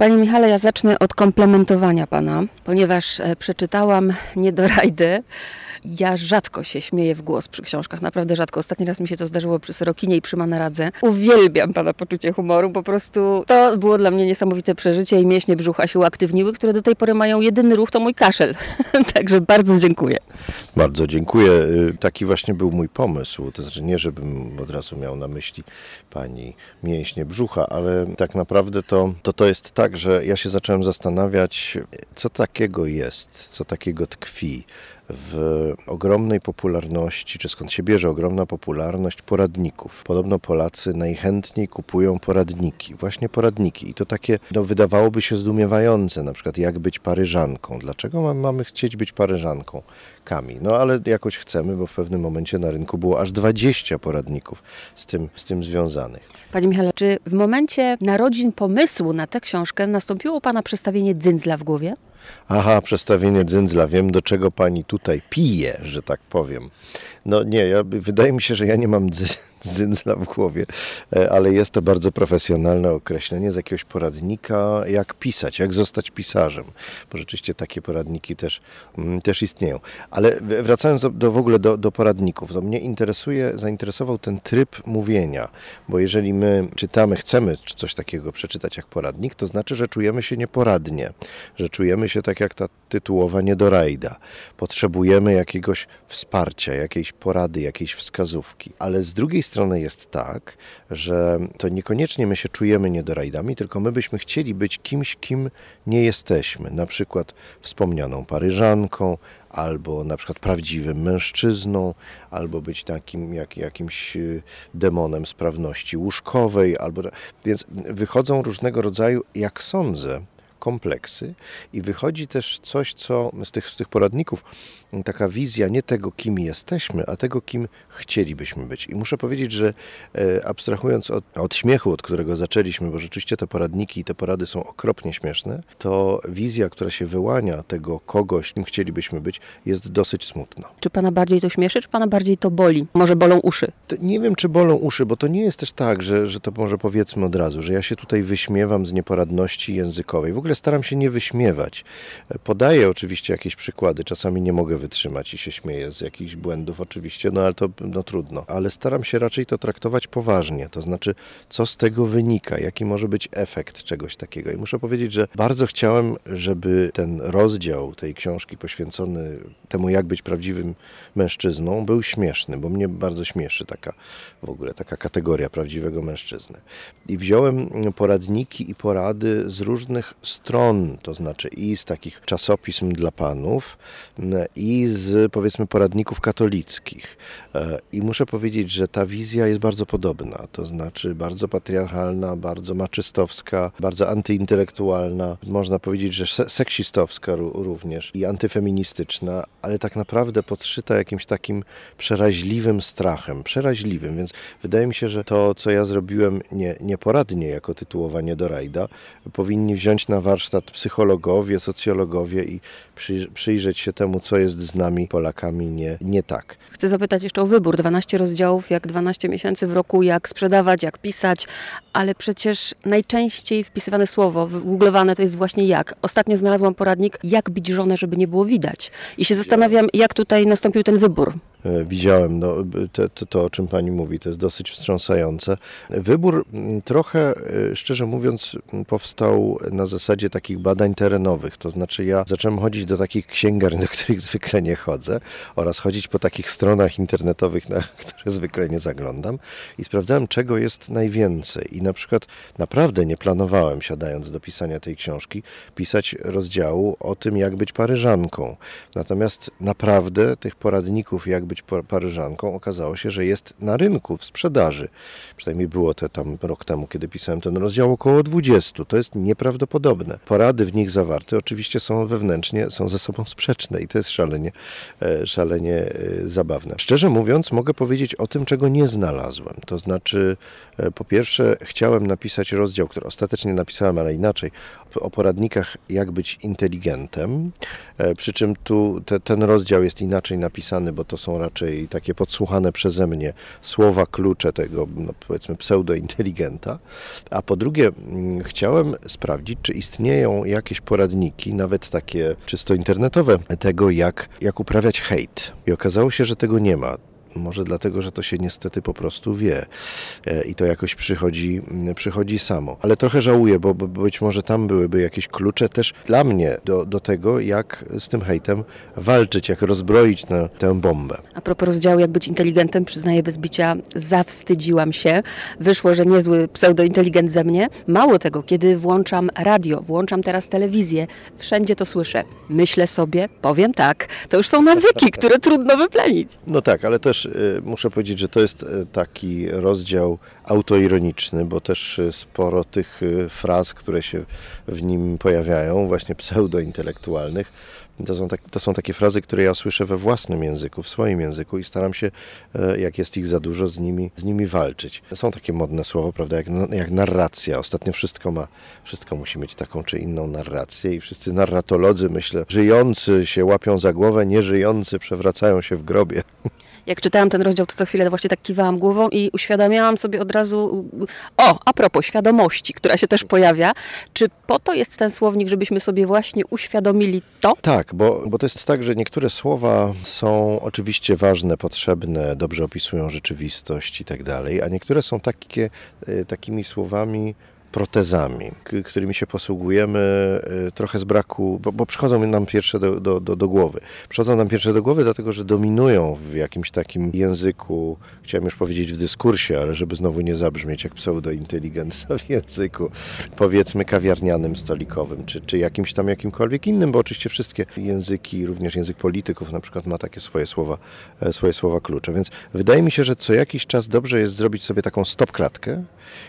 Panie Michale, ja zacznę od komplementowania pana, ponieważ e, przeczytałam Niedorajdę. Ja rzadko się śmieję w głos przy książkach, naprawdę rzadko. Ostatni raz mi się to zdarzyło przy Sorokinie i przy Manaradze. Uwielbiam pana poczucie humoru, po prostu to było dla mnie niesamowite przeżycie i mięśnie brzucha się uaktywniły, które do tej pory mają jedyny ruch, to mój kaszel. Także bardzo dziękuję. Bardzo dziękuję. Y, Taki właśnie był mój pomysł. To znaczy nie, żebym od razu miał na myśli pani mięśnie brzucha, ale tak naprawdę to, to to jest tak, że ja się zacząłem zastanawiać, co takiego jest, co takiego tkwi w ogromnej popularności, czy skąd się bierze ogromna popularność poradników. Podobno Polacy najchętniej kupują poradniki, właśnie poradniki. I to takie, no, wydawałoby się zdumiewające, na przykład jak być Paryżanką. Dlaczego ma- mamy chcieć być Paryżanką? Kami. No ale jakoś chcemy, bo w pewnym momencie na rynku było aż 20 poradników z tym, z tym związanych. Panie Michale, czy w momencie narodzin pomysłu na tę książkę nastąpiło u pana przestawienie dzyndzla w głowie? Aha, przestawienie dzyndzla. Wiem, do czego pani tutaj pije, że tak powiem. No nie, ja, wydaje mi się, że ja nie mam dzy, dzyndzla w głowie, e, ale jest to bardzo profesjonalne określenie z jakiegoś poradnika, jak pisać, jak zostać pisarzem. Bo rzeczywiście takie poradniki też, mm, też istnieją. Ale wracając do, do w ogóle do, do poradników, to mnie interesuje, zainteresował ten tryb mówienia, bo jeżeli my czytamy, chcemy coś takiego przeczytać jak poradnik, to znaczy, że czujemy się nieporadnie, że czujemy się tak jak ta tytułowa niedorajda. Potrzebujemy jakiegoś wsparcia, jakiejś porady, jakiejś wskazówki. Ale z drugiej strony jest tak, że to niekoniecznie my się czujemy niedorajdami, tylko my byśmy chcieli być kimś, kim nie jesteśmy. Na przykład wspomnianą Paryżanką, albo na przykład prawdziwym mężczyzną, albo być takim jak, jakimś y, demonem sprawności łóżkowej, albo więc wychodzą różnego rodzaju, jak sądzę, kompleksy i wychodzi też coś, co z tych, z tych poradników, taka wizja nie tego, kim jesteśmy, a tego, kim chcielibyśmy być. I muszę powiedzieć, że e, abstrahując od, od śmiechu, od którego zaczęliśmy, bo rzeczywiście te poradniki i te porady są okropnie śmieszne, to wizja, która się wyłania tego kogoś, kim chcielibyśmy być, jest dosyć smutna. Czy pana bardziej to śmieszy, czy pana bardziej to boli? Może bolą uszy? To nie wiem, czy bolą uszy, bo to nie jest też tak, że, że to może powiedzmy od razu, że ja się tutaj wyśmiewam z nieporadności językowej. W ogóle staram się nie wyśmiewać. Podaję oczywiście jakieś przykłady, czasami nie mogę wytrzymać i się śmieję z jakichś błędów oczywiście, no ale to no, trudno. Ale staram się raczej to traktować poważnie, to znaczy co z tego wynika, jaki może być efekt czegoś takiego. I muszę powiedzieć, że bardzo chciałem, żeby ten rozdział tej książki poświęcony temu, jak być prawdziwym mężczyzną, był śmieszny, bo mnie bardzo śmieszy taka w ogóle taka kategoria prawdziwego mężczyzny. I wziąłem poradniki i porady z różnych stron, to znaczy i z takich czasopism dla panów, i z powiedzmy poradników katolickich. E, I muszę powiedzieć, że ta wizja jest bardzo podobna, to znaczy bardzo patriarchalna, bardzo maczystowska, bardzo antyintelektualna, można powiedzieć, że se- seksistowska ró- również i antyfeministyczna, ale tak naprawdę podszyta jakimś takim przeraźliwym strachem, przeraźliwym, więc wydaje mi się, że to, co ja zrobiłem nie, nieporadnie jako tytułowanie do rajda, powinni wziąć na warsztat psychologowie, socjologowie i przyjrzeć się temu, co jest z nami, Polakami, nie, nie tak. Chcę zapytać jeszcze o wybór. 12 rozdziałów, jak 12 miesięcy w roku, jak sprzedawać, jak pisać, ale przecież najczęściej wpisywane słowo, wygooglowane to jest właśnie jak. Ostatnio znalazłam poradnik, jak bić żonę, żeby nie było widać. I się zastanawiam, jak tutaj nastąpił ten wybór. E, Widziałem no, to, to, to, o czym pani mówi, to jest dosyć wstrząsające. Wybór m, trochę, e, szczerze mówiąc, powstał na zasadzie takich badań terenowych. To znaczy, ja zacząłem chodzić do takich księgarni, do których zwykle nie chodzę, oraz chodzić po takich stronach internetowych, na które zwykle nie zaglądam, i sprawdzałem, czego jest najwięcej. I na przykład naprawdę nie planowałem, siadając do pisania tej książki, pisać rozdziału o tym, jak być Paryżanką. Natomiast naprawdę tych poradników, jak być pa- Paryżanką, okazało się, że jest na rynku, w sprzedaży. Przynajmniej było to tam rok temu, kiedy pisałem ten rozdział, około 20. To jest nieprawdopodobne. Porady w nich zawarte oczywiście są wewnętrznie, są ze sobą sprzeczne i to jest szalenie, e, szalenie e, zabawne. Szczerze mówiąc, mogę powiedzieć o tym, czego nie znalazłem. To znaczy, e, po pierwsze, chciałem napisać rozdział, który ostatecznie napisałem, ale inaczej, o poradnikach, jak być inteligentem. Przy czym tu te, ten rozdział jest inaczej napisany, bo to są raczej takie podsłuchane przeze mnie słowa klucze tego, no powiedzmy, pseudointeligenta. A po drugie, mm, chciałem sprawdzić, czy istnieją jakieś poradniki, nawet takie czysto internetowe, tego, jak, jak uprawiać hejt. I okazało się, że tego nie ma. Może dlatego, że to się niestety po prostu wie e, i to jakoś przychodzi, przychodzi samo. Ale trochę żałuję, bo być może tam byłyby jakieś klucze też dla mnie do, do tego, jak z tym hejtem walczyć, jak rozbroić na tę bombę. A propos rozdziału Jak być inteligentem, przyznaję bez bicia, zawstydziłam się. Wyszło, że niezły pseudointeligent ze mnie. Mało tego, kiedy włączam radio, włączam teraz telewizję, wszędzie to słyszę. Myślę sobie, powiem tak, to już są nawyki, które trudno wyplenić. No tak, ale też Y, muszę powiedzieć, że to jest y, taki rozdział autoironiczny, bo też y, sporo tych fraz, które się w nim pojawiają, właśnie pseudointelektualnych, to są, tak, to są takie frazy, które ja słyszę we własnym języku, w swoim języku i staram się, jak jest ich za dużo, z nimi, z nimi walczyć. Są takie modne słowa, prawda, jak, jak narracja. Ostatnio wszystko ma, wszystko musi mieć taką czy inną narrację i wszyscy narratolodzy, myślę, żyjący się łapią za głowę, nieżyjący przewracają się w grobie. Jak czytałam ten rozdział, to co chwilę właśnie tak kiwałam głową i uświadamiałam sobie od razu, o, a propos świadomości, która się też pojawia. Czy po to jest ten słownik, żebyśmy sobie właśnie uświadomili to? Tak, bo, bo to jest tak, że niektóre słowa są oczywiście ważne, potrzebne, dobrze opisują rzeczywistość i tak dalej, a niektóre są takie, e, takimi słowami, protezami, którymi się posługujemy y, trochę z braku, bo, bo przychodzą nam pierwsze do, do, do, do, głowy. Przychodzą nam pierwsze do głowy, dlatego że dominują w jakimś takim języku, chciałem już powiedzieć w dyskursie, ale żeby znowu nie zabrzmieć jak pseudointeligencja w języku, powiedzmy kawiarnianym, stolikowym, czy, czy jakimś tam jakimkolwiek innym, bo oczywiście wszystkie języki, również język polityków na przykład ma takie swoje słowa, e, swoje słowa klucze. Więc wydaje mi się, że co jakiś czas dobrze jest zrobić sobie taką stopklatkę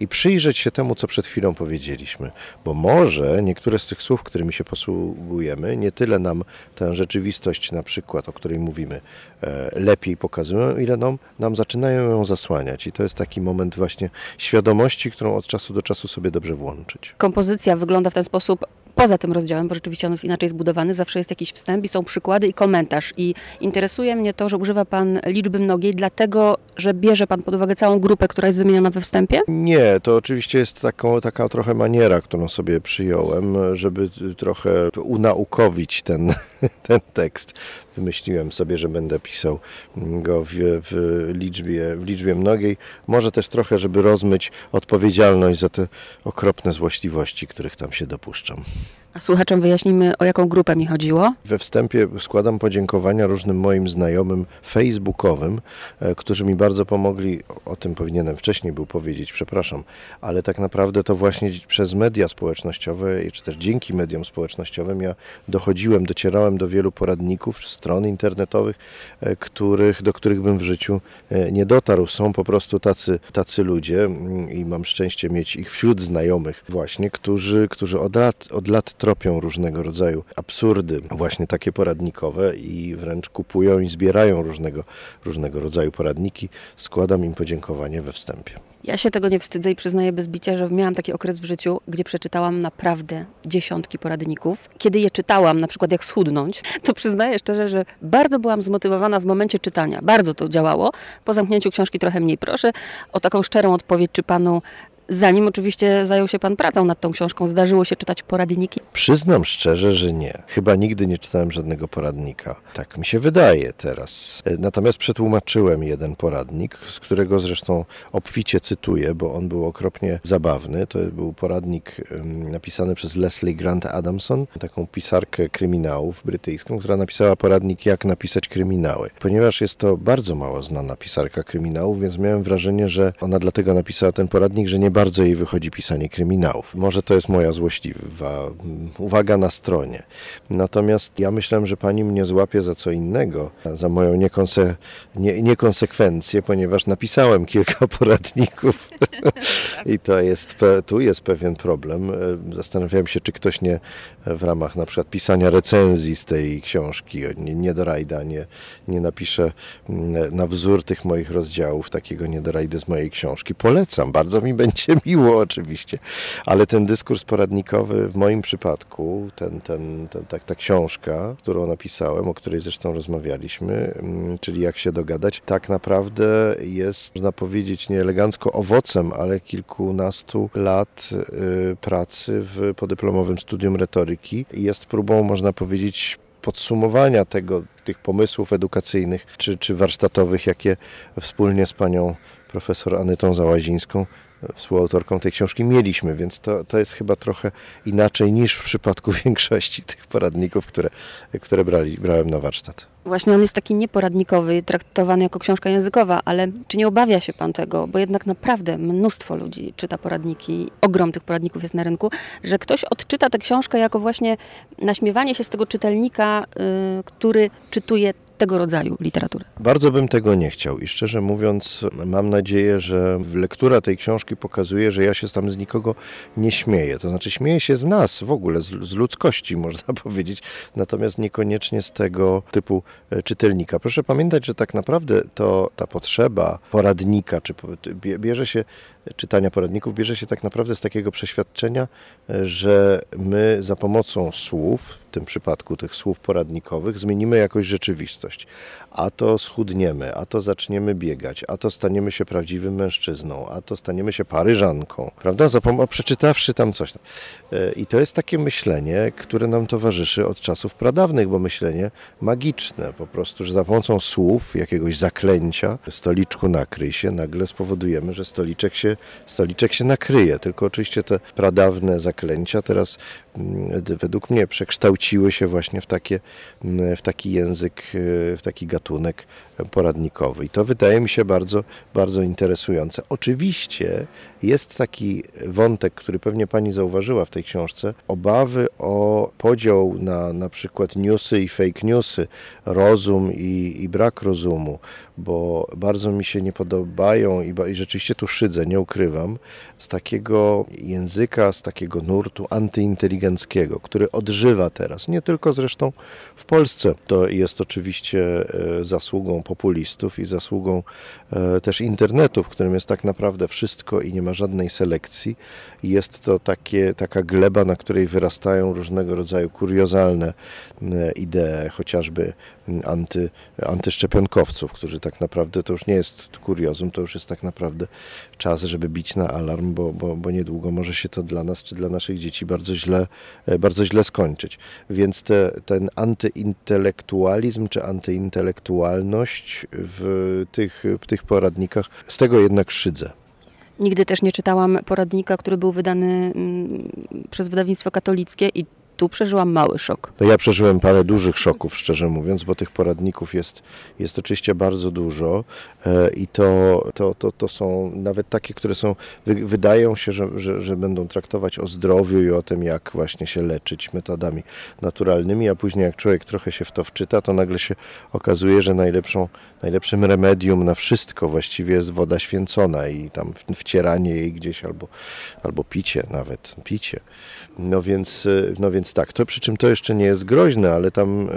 i przyjrzeć się temu, co przed chwilą powiedzieliśmy, bo może niektóre z tych słów, którymi się posługujemy, nie tyle nam tę rzeczywistość na przykład, o której mówimy, e, lepiej pokazują, ile nam, nam zaczynają ją zasłaniać. I to jest taki moment właśnie świadomości, którą od czasu do czasu sobie dobrze włączyć. Kompozycja wygląda w ten sposób poza tym rozdziałem, bo rzeczywiście on jest inaczej zbudowany, zawsze jest jakiś wstęp i są przykłady i komentarz. I interesuje mnie to, że używa Pan liczby mnogiej, dlatego, że bierze Pan pod uwagę całą grupę, która jest wymieniona we wstępie? Nie, to oczywiście jest taką, taka trochę maniera, którą sobie przyjąłem, żeby trochę unaukowić ten, ten tekst. Wymyśliłem sobie, że będę pisał go w, w, liczbie, w liczbie mnogiej. Może też trochę, żeby rozmyć odpowiedzialność za te okropne złośliwości, których tam się dopuszczam. A słuchaczom wyjaśnimy, o jaką grupę mi chodziło? We wstępie składam podziękowania różnym moim znajomym facebookowym, e, którzy mi bardzo pomogli. O tym powinienem wcześniej był powiedzieć, przepraszam, ale tak naprawdę to właśnie przez media społecznościowe, czy też dzięki mediom społecznościowym ja dochodziłem, docierałem do wielu poradników, stron internetowych, e, których, do których bym w życiu e, nie dotarł. Są po prostu tacy, tacy ludzie mm, i mam szczęście mieć ich wśród znajomych właśnie, którzy, którzy od lat, od lat tropią różnego rodzaju absurdy, właśnie takie poradnikowe i wręcz kupują i zbierają różnego, różnego rodzaju poradniki. Składam im podziękowanie we wstępie. Ja się tego nie wstydzę i przyznaję bez bicia, że miałam taki okres w życiu, gdzie przeczytałam naprawdę dziesiątki poradników. Kiedy je czytałam, na przykład jak schudnąć, to przyznaję szczerze, że bardzo byłam zmotywowana w momencie czytania. Bardzo to działało. Po zamknięciu książki trochę mniej proszę o taką szczerą odpowiedź, czy panu Zanim oczywiście zajął się Pan pracą nad tą książką, zdarzyło się czytać poradniki? Przyznam szczerze, że nie. Chyba nigdy nie czytałem żadnego poradnika. Tak mi się wydaje teraz. E, natomiast przetłumaczyłem jeden poradnik, z którego zresztą obficie cytuję, bo on był okropnie zabawny. To był poradnik napisany przez Leslie Grant Adamson, taką pisarkę kryminałów brytyjską, która napisała poradnik Jak napisać kryminały. Ponieważ jest to bardzo mało znana pisarka kryminałów, więc miałem wrażenie, że ona dlatego napisała ten poradnik, że nie bardzo jej wychodzi pisanie kryminałów. Może to jest moja złośliwa uwaga na stronie. Natomiast ja myślałem, że pani mnie złapie za co innego, za moją niekonse, nie, niekonsekwencję, ponieważ napisałem kilka poradników I to jest, tu jest pewien problem. E, Zastanawiałem się, czy ktoś nie e, w ramach na przykład pisania recenzji z tej książki, nie, nie do rajda, nie, nie napisze na wzór tych moich rozdziałów takiego niedorajdy z mojej książki. Polecam, bardzo mi będzie miło oczywiście, ale ten dyskurs poradnikowy w moim przypadku, ten, ten, ten, ta, ta książka, którą napisałem, o której zresztą rozmawialiśmy, czyli jak się dogadać, tak naprawdę jest, można powiedzieć, nieelegancko owocem, ale kilkunastu lat y, pracy w podyplomowym studium retoryki. I jest próbą, można powiedzieć, podsumowania tego, tych pomysłów edukacyjnych czy, czy warsztatowych, jakie wspólnie z panią profesor Anytą Załazińską, współautorką tej książki, mieliśmy, więc to, to jest chyba trochę inaczej niż w przypadku większości tych poradników, które, które brali, brałem na warsztat. Właśnie on jest taki nieporadnikowy, traktowany jako książka językowa, ale czy nie obawia się pan tego, bo jednak naprawdę mnóstwo ludzi czyta poradniki, ogrom tych poradników jest na rynku, że ktoś odczyta tę książkę jako właśnie naśmiewanie się z tego czytelnika, y, który czytuje tego rodzaju literaturę. Bardzo bym tego nie chciał i szczerze mówiąc, mam nadzieję, że lektura tej książki pokazuje, że ja się tam z nikogo nie śmieję. To znaczy, śmieję się z nas w ogóle, z, z ludzkości, można powiedzieć, natomiast niekoniecznie z tego typu e, czytelnika. Proszę pamiętać, że tak naprawdę to ta potrzeba poradnika, czy bierze się czytania poradników, bierze się tak naprawdę z takiego przeświadczenia, e, że my za pomocą słów, tym przypadku tych słów poradnikowych, zmienimy jakoś rzeczywistość. A to schudniemy, a to zaczniemy biegać, a to staniemy się prawdziwym mężczyzną, a to staniemy się paryżanką, prawda? Za pomo- przeczytawszy tam coś. E, I to jest takie myślenie, które nam towarzyszy od czasów pradawnych, bo myślenie magiczne, po prostu, że za pomocą słów, jakiegoś zaklęcia, stoliczku nakryj się, nagle spowodujemy, że stoliczek się, stoliczek się nakryje. Tylko oczywiście te pradawne zaklęcia teraz mm, według mnie przekształciły się właśnie w, takie, mm, w taki język, e, w taki gatunek poradnikowy. I to wydaje mi się bardzo, bardzo interesujące. Oczywiście jest taki wątek, który pewnie pani zauważyła w tej książce, obawy o podział na na przykład newsy i fake newsy, rozum i, i brak rozumu, bo bardzo mi się nie podobają i, i rzeczywiście tu szydzę, nie ukrywam, z takiego języka, z takiego nurtu antyinteligenckiego, który odżywa teraz, nie tylko zresztą w Polsce. To jest oczywiście e, zasługą populistów i zasługą e, też internetu, w którym jest tak naprawdę wszystko i nie ma żadnej selekcji. Jest to takie, taka gleba, na której wyrastają różnego rodzaju kuriozalne e, idee, chociażby anty, antyszczepionkowców, którzy tak naprawdę, to już nie jest kuriozum, to już jest tak naprawdę czas, żeby bić na alarm, bo, bo, bo niedługo może się to dla nas czy dla naszych dzieci bardzo źle, e, bardzo źle skończyć. Więc te, ten antyintelektualizm czy antyintelektualność w tych, w tych poradnikach, z tego jednak szydzę. Nigdy też nie czytałam poradnika, który był wydany mm, przez wydawnictwo katolickie i tu przeżyłam mały szok. No ja przeżyłem parę dużych szoków, szczerze mówiąc, bo tych poradników jest, jest oczywiście bardzo dużo e, i to, to, to, to są nawet takie, które są, wy, wydają się, że, że, że będą traktować o zdrowiu i o tym, jak właśnie się leczyć metodami naturalnymi, a później jak człowiek trochę się w to wczyta, to nagle się okazuje, że najlepszą, najlepszym remedium na wszystko właściwie jest woda święcona i tam wcieranie jej gdzieś albo, albo picie nawet, picie. No więc, y, no więc tak, to przy czym to jeszcze nie jest groźne, ale tam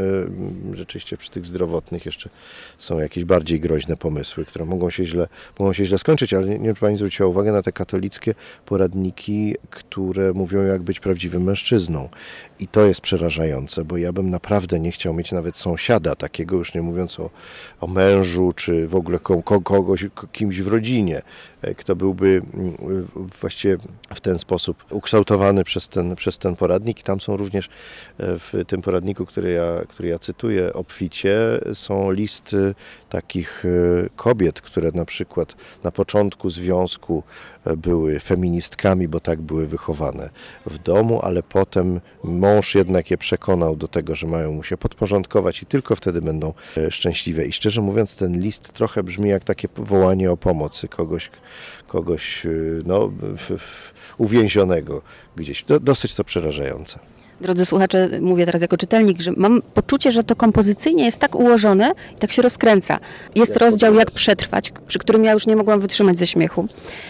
y, rzeczywiście przy tych zdrowotnych jeszcze są jakieś bardziej groźne pomysły, które mogą się źle, mogą się źle skończyć, ale nie, nie wiem, czy Pani zwróciła uwagę na te katolickie poradniki, które mówią jak być prawdziwym mężczyzną. I to jest przerażające, bo ja bym naprawdę nie chciał mieć nawet sąsiada takiego, już nie mówiąc o, o mężu, czy w ogóle ko, ko, kogoś, ko- kimś w rodzinie, e, kto byłby mm, właściwie w ten sposób ukształtowany przez ten, przez ten poradnik. I tam są również e, w tym poradniku, który ja, który ja cytuję, obficie, są listy takich e, kobiet, które na przykład na początku związku e, były feministkami, bo tak były wychowane w domu, ale potem mąż jednak je przekonał do tego, że mają mu się podporządkować i tylko wtedy będą e, szczęśliwe. I szczerze mówiąc, ten list trochę brzmi jak takie wołanie o pomocy kogoś, kogoś e, no, uwięzionego gdzieś. Do, dosyć to przerażające. Drodzy słuchacze, mówię teraz jako czytelnik, że mam poczucie, że to kompozycyjnie jest tak ułożone i tak się rozkręca. Jest Jak rozdział. Jak przetrwać, przy którym ja już nie mogłam wytrzymać ze śmiechu.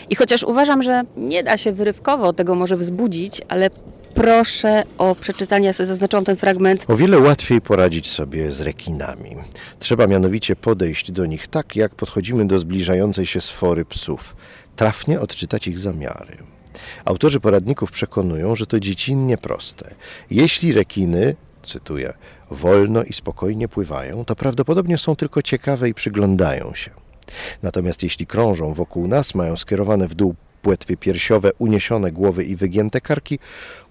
I chociaż uważam, że nie da się wyrywkowo tego może wzbudzić, ale proszę o przeczytanie, ja sobie zaznaczyłam ten fragment. O wiele łatwiej poradzić sobie z rekinami. Trzeba mianowicie podejść do nich tak, jak podchodzimy do zbliżającej się sfory psów. Trafnie odczytać ich zamiary. Autorzy poradników przekonują, że to dziecinnie proste. Jeśli rekiny, cytuję, wolno i spokojnie pływają, to prawdopodobnie są tylko ciekawe i przyglądają się. Natomiast jeśli krążą wokół nas, mają skierowane w dół płetwy piersiowe, uniesione głowy i wygięte karki,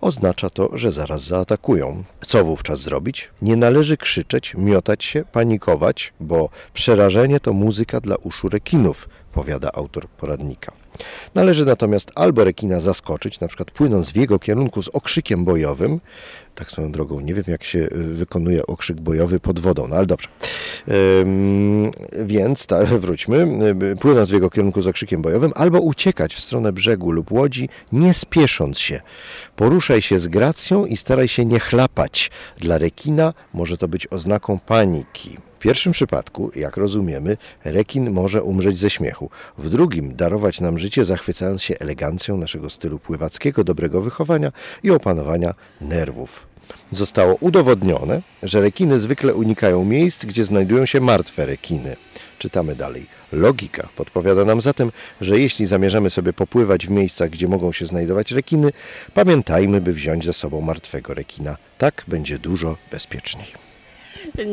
oznacza to, że zaraz zaatakują. Co wówczas zrobić? Nie należy krzyczeć, miotać się, panikować, bo przerażenie to muzyka dla uszu rekinów, powiada autor poradnika. Należy natomiast albo rekina zaskoczyć, na przykład płynąc w jego kierunku z okrzykiem bojowym, tak swoją drogą, nie wiem jak się y, wykonuje okrzyk bojowy pod wodą, no ale dobrze. Ym, więc ta, wróćmy, y, płynąc w jego kierunku z okrzykiem bojowym, albo uciekać w stronę brzegu lub łodzi, nie spiesząc się. Poruszaj się z gracją i staraj się nie chlapać. Dla rekina może to być oznaką paniki. W pierwszym przypadku, jak rozumiemy, rekin może umrzeć ze śmiechu. W drugim darować nam życie, zachwycając się elegancją naszego stylu pływackiego, dobrego wychowania i opanowania nerwów. Zostało udowodnione, że rekiny zwykle unikają miejsc, gdzie znajdują się martwe rekiny. Czytamy dalej. Logika podpowiada nam zatem, że jeśli zamierzamy sobie popływać w miejscach, gdzie mogą się znajdować rekiny, pamiętajmy, by wziąć ze sobą martwego rekina. Tak będzie dużo bezpieczniej.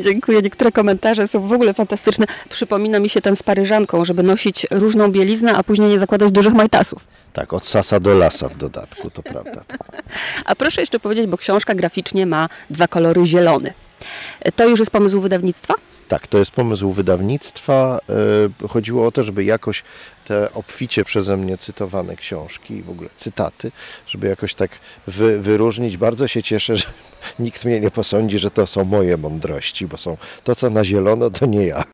Dziękuję. Niektóre komentarze są w ogóle fantastyczne. Przypomina mi się ten z Paryżanką, żeby nosić różną bieliznę, a później nie zakładać dużych majtasów. Tak, od sasa do lasa w dodatku, to prawda. A proszę jeszcze powiedzieć, bo książka graficznie ma dwa kolory zielony. To już jest pomysł wydawnictwa? Tak, to jest pomysł wydawnictwa. E, Chodziło o to, żeby jakoś te obficie przeze mnie cytowane książki i w ogóle cytaty, żeby jakoś tak wy, wyróżnić. Bardzo się cieszę, że nikt mnie nie posądzi, że to są moje mądrości, bo są to, co na zielono, to nie ja.